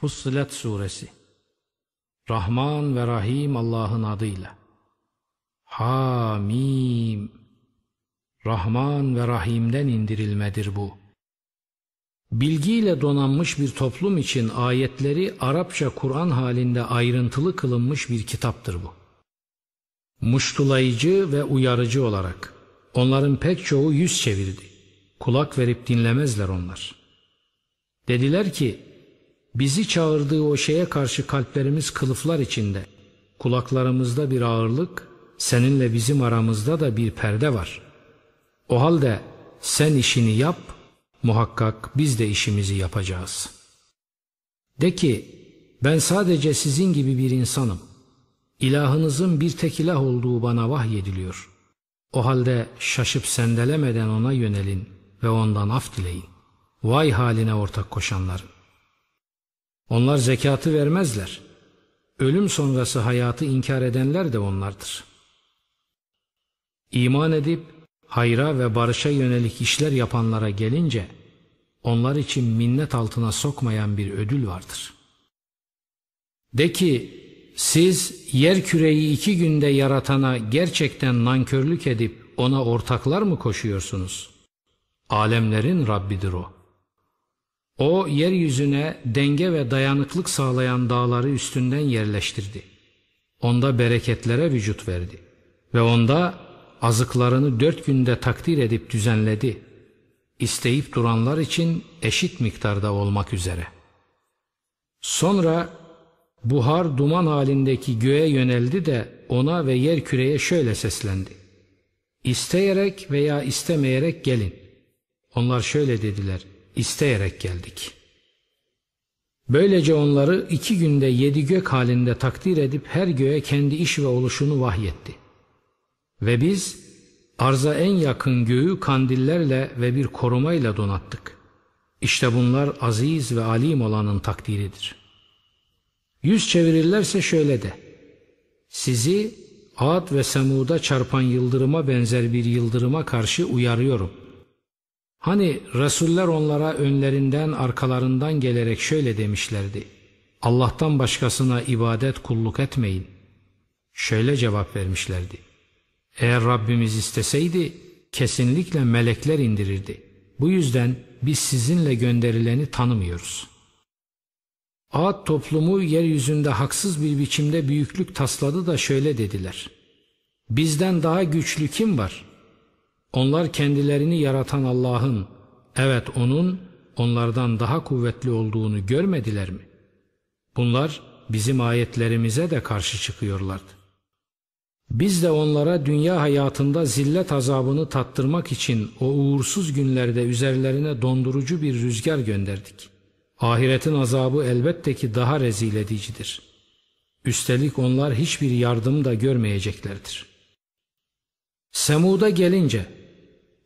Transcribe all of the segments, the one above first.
Fussilet Suresi Rahman ve Rahim Allah'ın adıyla Hamim Rahman ve Rahim'den indirilmedir bu. Bilgiyle donanmış bir toplum için ayetleri Arapça Kur'an halinde ayrıntılı kılınmış bir kitaptır bu. Muştulayıcı ve uyarıcı olarak onların pek çoğu yüz çevirdi. Kulak verip dinlemezler onlar. Dediler ki Bizi çağırdığı o şeye karşı kalplerimiz kılıflar içinde. Kulaklarımızda bir ağırlık, seninle bizim aramızda da bir perde var. O halde sen işini yap, muhakkak biz de işimizi yapacağız. De ki, ben sadece sizin gibi bir insanım. İlahınızın bir tek ilah olduğu bana vahyediliyor. O halde şaşıp sendelemeden ona yönelin ve ondan af dileyin. Vay haline ortak koşanların. Onlar zekatı vermezler. Ölüm sonrası hayatı inkar edenler de onlardır. İman edip hayra ve barışa yönelik işler yapanlara gelince onlar için minnet altına sokmayan bir ödül vardır. De ki siz yer küreyi iki günde yaratana gerçekten nankörlük edip ona ortaklar mı koşuyorsunuz? Alemlerin Rabbidir o. O yeryüzüne denge ve dayanıklık sağlayan dağları üstünden yerleştirdi. Onda bereketlere vücut verdi. Ve onda azıklarını dört günde takdir edip düzenledi. İsteyip duranlar için eşit miktarda olmak üzere. Sonra buhar duman halindeki göğe yöneldi de ona ve yer küreye şöyle seslendi. İsteyerek veya istemeyerek gelin. Onlar şöyle dediler isteyerek geldik. Böylece onları iki günde yedi gök halinde takdir edip her göğe kendi iş ve oluşunu vahyetti. Ve biz arza en yakın göğü kandillerle ve bir korumayla donattık. İşte bunlar aziz ve alim olanın takdiridir. Yüz çevirirlerse şöyle de. Sizi Ad ve Semud'a çarpan yıldırıma benzer bir yıldırıma karşı uyarıyorum.'' Hani Resuller onlara önlerinden arkalarından gelerek şöyle demişlerdi. Allah'tan başkasına ibadet kulluk etmeyin. Şöyle cevap vermişlerdi. Eğer Rabbimiz isteseydi kesinlikle melekler indirirdi. Bu yüzden biz sizinle gönderileni tanımıyoruz. Ad toplumu yeryüzünde haksız bir biçimde büyüklük tasladı da şöyle dediler. Bizden daha güçlü kim var? Onlar kendilerini yaratan Allah'ın, evet O'nun onlardan daha kuvvetli olduğunu görmediler mi? Bunlar bizim ayetlerimize de karşı çıkıyorlardı. Biz de onlara dünya hayatında zillet azabını tattırmak için o uğursuz günlerde üzerlerine dondurucu bir rüzgar gönderdik. Ahiretin azabı elbette ki daha rezil edicidir. Üstelik onlar hiçbir yardım da görmeyeceklerdir. Semud'a gelince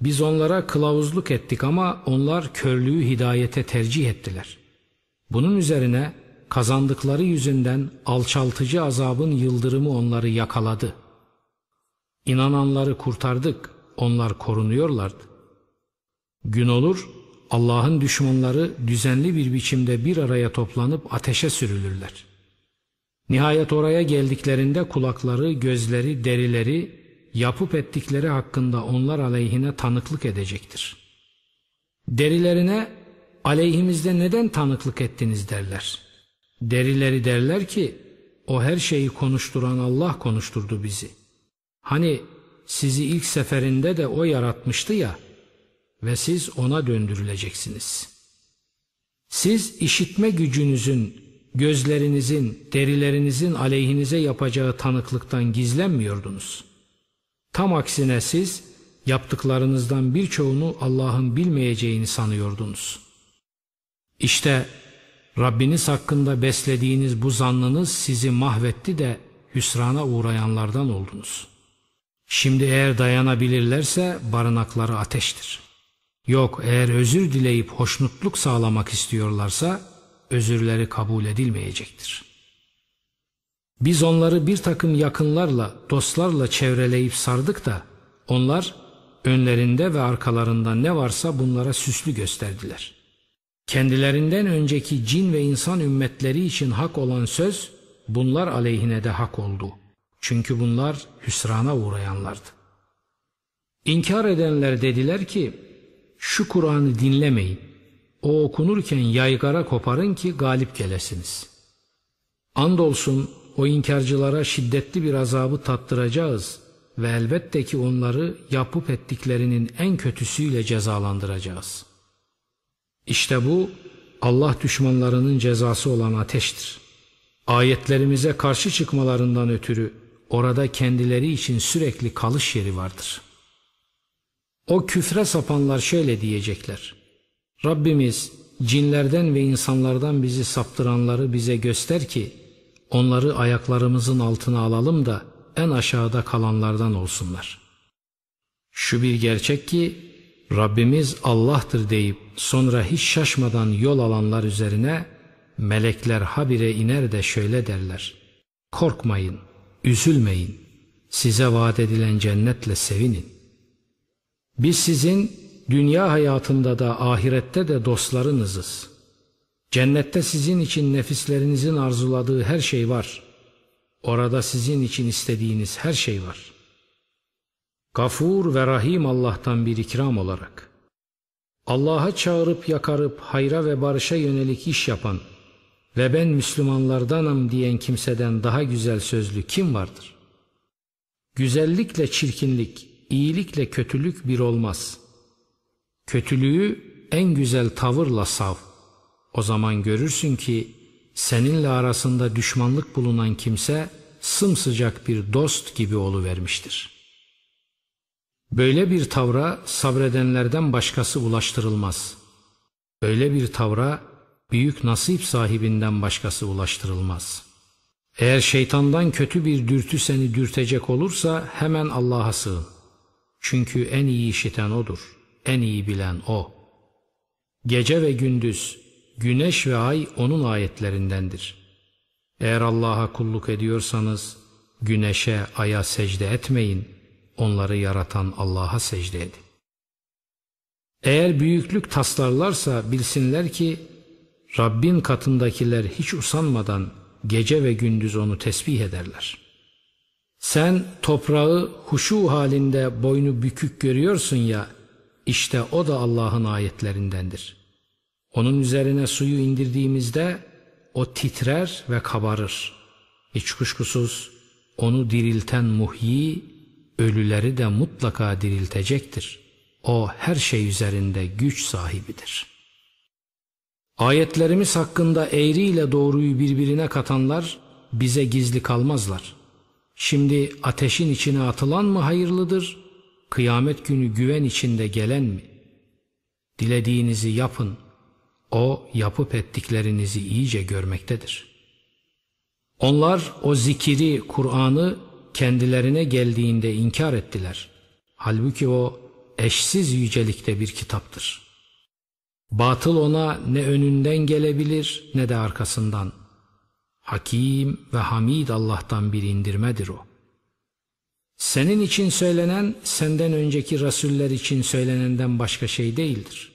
biz onlara kılavuzluk ettik ama onlar körlüğü hidayete tercih ettiler. Bunun üzerine kazandıkları yüzünden alçaltıcı azabın yıldırımı onları yakaladı. İnananları kurtardık, onlar korunuyorlardı. Gün olur, Allah'ın düşmanları düzenli bir biçimde bir araya toplanıp ateşe sürülürler. Nihayet oraya geldiklerinde kulakları, gözleri, derileri yapıp ettikleri hakkında onlar aleyhine tanıklık edecektir. Derilerine aleyhimizde neden tanıklık ettiniz derler. Derileri derler ki o her şeyi konuşturan Allah konuşturdu bizi. Hani sizi ilk seferinde de o yaratmıştı ya ve siz ona döndürüleceksiniz. Siz işitme gücünüzün, gözlerinizin, derilerinizin aleyhinize yapacağı tanıklıktan gizlenmiyordunuz.'' Tam aksine siz yaptıklarınızdan birçoğunu Allah'ın bilmeyeceğini sanıyordunuz. İşte Rabbiniz hakkında beslediğiniz bu zannınız sizi mahvetti de hüsrana uğrayanlardan oldunuz. Şimdi eğer dayanabilirlerse barınakları ateştir. Yok eğer özür dileyip hoşnutluk sağlamak istiyorlarsa özürleri kabul edilmeyecektir.'' Biz onları bir takım yakınlarla, dostlarla çevreleyip sardık da onlar önlerinde ve arkalarında ne varsa bunlara süslü gösterdiler. Kendilerinden önceki cin ve insan ümmetleri için hak olan söz bunlar aleyhine de hak oldu. Çünkü bunlar hüsrana uğrayanlardı. İnkar edenler dediler ki şu Kur'an'ı dinlemeyin. O okunurken yaygara koparın ki galip gelesiniz. Andolsun o inkarcılara şiddetli bir azabı tattıracağız ve elbette ki onları yapıp ettiklerinin en kötüsüyle cezalandıracağız. İşte bu Allah düşmanlarının cezası olan ateştir. Ayetlerimize karşı çıkmalarından ötürü orada kendileri için sürekli kalış yeri vardır. O küfre sapanlar şöyle diyecekler. Rabbimiz cinlerden ve insanlardan bizi saptıranları bize göster ki onları ayaklarımızın altına alalım da en aşağıda kalanlardan olsunlar. Şu bir gerçek ki Rabbimiz Allah'tır deyip sonra hiç şaşmadan yol alanlar üzerine melekler habire iner de şöyle derler. Korkmayın, üzülmeyin, size vaat edilen cennetle sevinin. Biz sizin dünya hayatında da ahirette de dostlarınızız. Cennette sizin için nefislerinizin arzuladığı her şey var. Orada sizin için istediğiniz her şey var. Gafur ve Rahim Allah'tan bir ikram olarak. Allah'a çağırıp yakarıp hayra ve barışa yönelik iş yapan ve ben Müslümanlardanım diyen kimseden daha güzel sözlü kim vardır? Güzellikle çirkinlik, iyilikle kötülük bir olmaz. Kötülüğü en güzel tavırla sav. O zaman görürsün ki seninle arasında düşmanlık bulunan kimse sımsıcak bir dost gibi oluvermiştir. Böyle bir tavra sabredenlerden başkası ulaştırılmaz. Böyle bir tavra büyük nasip sahibinden başkası ulaştırılmaz. Eğer şeytandan kötü bir dürtü seni dürtecek olursa hemen Allah'a sığın. Çünkü en iyi işiten O'dur, en iyi bilen O. Gece ve gündüz, güneş ve ay O'nun ayetlerindendir. Eğer Allah'a kulluk ediyorsanız, güneşe, aya secde etmeyin, onları yaratan Allah'a secde edin. Eğer büyüklük taslarlarsa bilsinler ki, Rabbin katındakiler hiç usanmadan gece ve gündüz onu tesbih ederler.'' Sen toprağı huşu halinde boynu bükük görüyorsun ya, işte o da Allah'ın ayetlerindendir. Onun üzerine suyu indirdiğimizde o titrer ve kabarır. Hiç kuşkusuz onu dirilten muhyi, ölüleri de mutlaka diriltecektir. O her şey üzerinde güç sahibidir. Ayetlerimiz hakkında eğri ile doğruyu birbirine katanlar bize gizli kalmazlar.'' Şimdi ateşin içine atılan mı hayırlıdır, kıyamet günü güven içinde gelen mi? Dilediğinizi yapın, o yapıp ettiklerinizi iyice görmektedir. Onlar o zikiri, Kur'an'ı kendilerine geldiğinde inkar ettiler. Halbuki o eşsiz yücelikte bir kitaptır. Batıl ona ne önünden gelebilir ne de arkasından.'' Hakim ve Hamid Allah'tan bir indirmedir o. Senin için söylenen senden önceki rasuller için söylenenden başka şey değildir.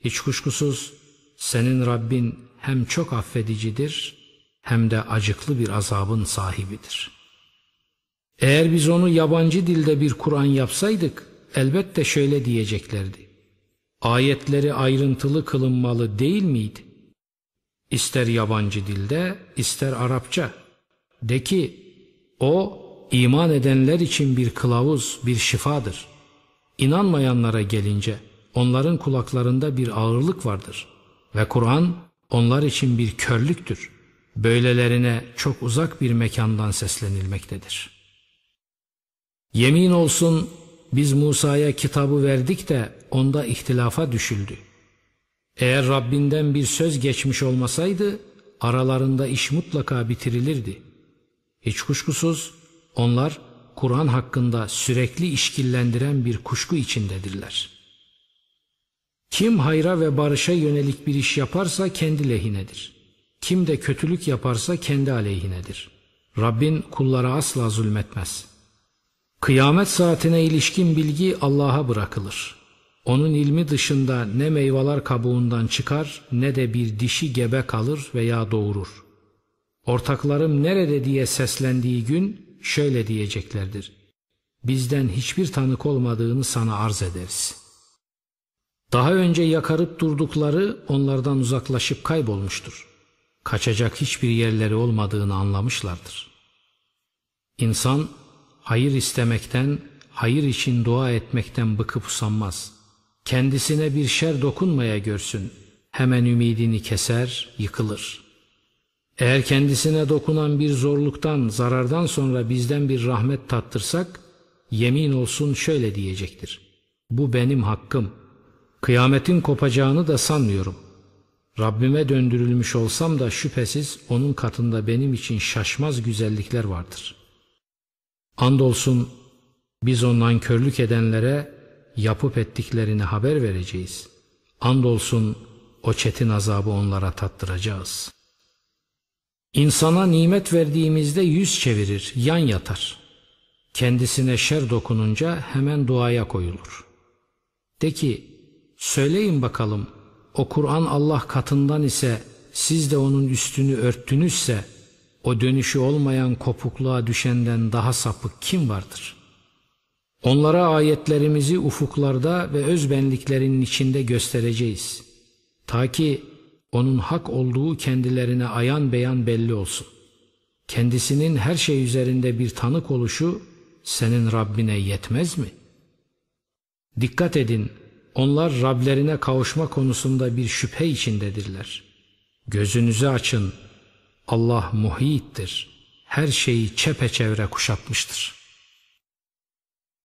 Hiç kuşkusuz senin Rabbin hem çok affedicidir hem de acıklı bir azabın sahibidir. Eğer biz onu yabancı dilde bir Kur'an yapsaydık elbette şöyle diyeceklerdi. Ayetleri ayrıntılı kılınmalı değil miydi? İster yabancı dilde, ister Arapça. De ki, o iman edenler için bir kılavuz, bir şifadır. İnanmayanlara gelince, onların kulaklarında bir ağırlık vardır. Ve Kur'an, onlar için bir körlüktür. Böylelerine çok uzak bir mekandan seslenilmektedir. Yemin olsun, biz Musa'ya kitabı verdik de onda ihtilafa düşüldü. Eğer Rabbinden bir söz geçmiş olmasaydı aralarında iş mutlaka bitirilirdi. Hiç kuşkusuz onlar Kur'an hakkında sürekli işkillendiren bir kuşku içindedirler. Kim hayra ve barışa yönelik bir iş yaparsa kendi lehinedir. Kim de kötülük yaparsa kendi aleyhinedir. Rabbin kullara asla zulmetmez. Kıyamet saatine ilişkin bilgi Allah'a bırakılır. Onun ilmi dışında ne meyveler kabuğundan çıkar ne de bir dişi gebe kalır veya doğurur. Ortaklarım nerede diye seslendiği gün şöyle diyeceklerdir. Bizden hiçbir tanık olmadığını sana arz ederiz. Daha önce yakarıp durdukları onlardan uzaklaşıp kaybolmuştur. Kaçacak hiçbir yerleri olmadığını anlamışlardır. İnsan hayır istemekten, hayır için dua etmekten bıkıp usanmaz. Kendisine bir şer dokunmaya görsün. Hemen ümidini keser, yıkılır. Eğer kendisine dokunan bir zorluktan, zarardan sonra bizden bir rahmet tattırsak, yemin olsun şöyle diyecektir. Bu benim hakkım. Kıyametin kopacağını da sanmıyorum. Rabbime döndürülmüş olsam da şüphesiz onun katında benim için şaşmaz güzellikler vardır. Andolsun biz o nankörlük edenlere yapıp ettiklerini haber vereceğiz. Andolsun o çetin azabı onlara tattıracağız. İnsana nimet verdiğimizde yüz çevirir, yan yatar. Kendisine şer dokununca hemen duaya koyulur. De ki, söyleyin bakalım, o Kur'an Allah katından ise siz de onun üstünü örttünüzse, o dönüşü olmayan kopukluğa düşenden daha sapık kim vardır? Onlara ayetlerimizi ufuklarda ve özbenliklerinin içinde göstereceğiz. Ta ki onun hak olduğu kendilerine ayan beyan belli olsun. Kendisinin her şey üzerinde bir tanık oluşu senin Rabbine yetmez mi? Dikkat edin, onlar Rablerine kavuşma konusunda bir şüphe içindedirler. Gözünüzü açın, Allah muhittir, her şeyi çepeçevre kuşatmıştır.''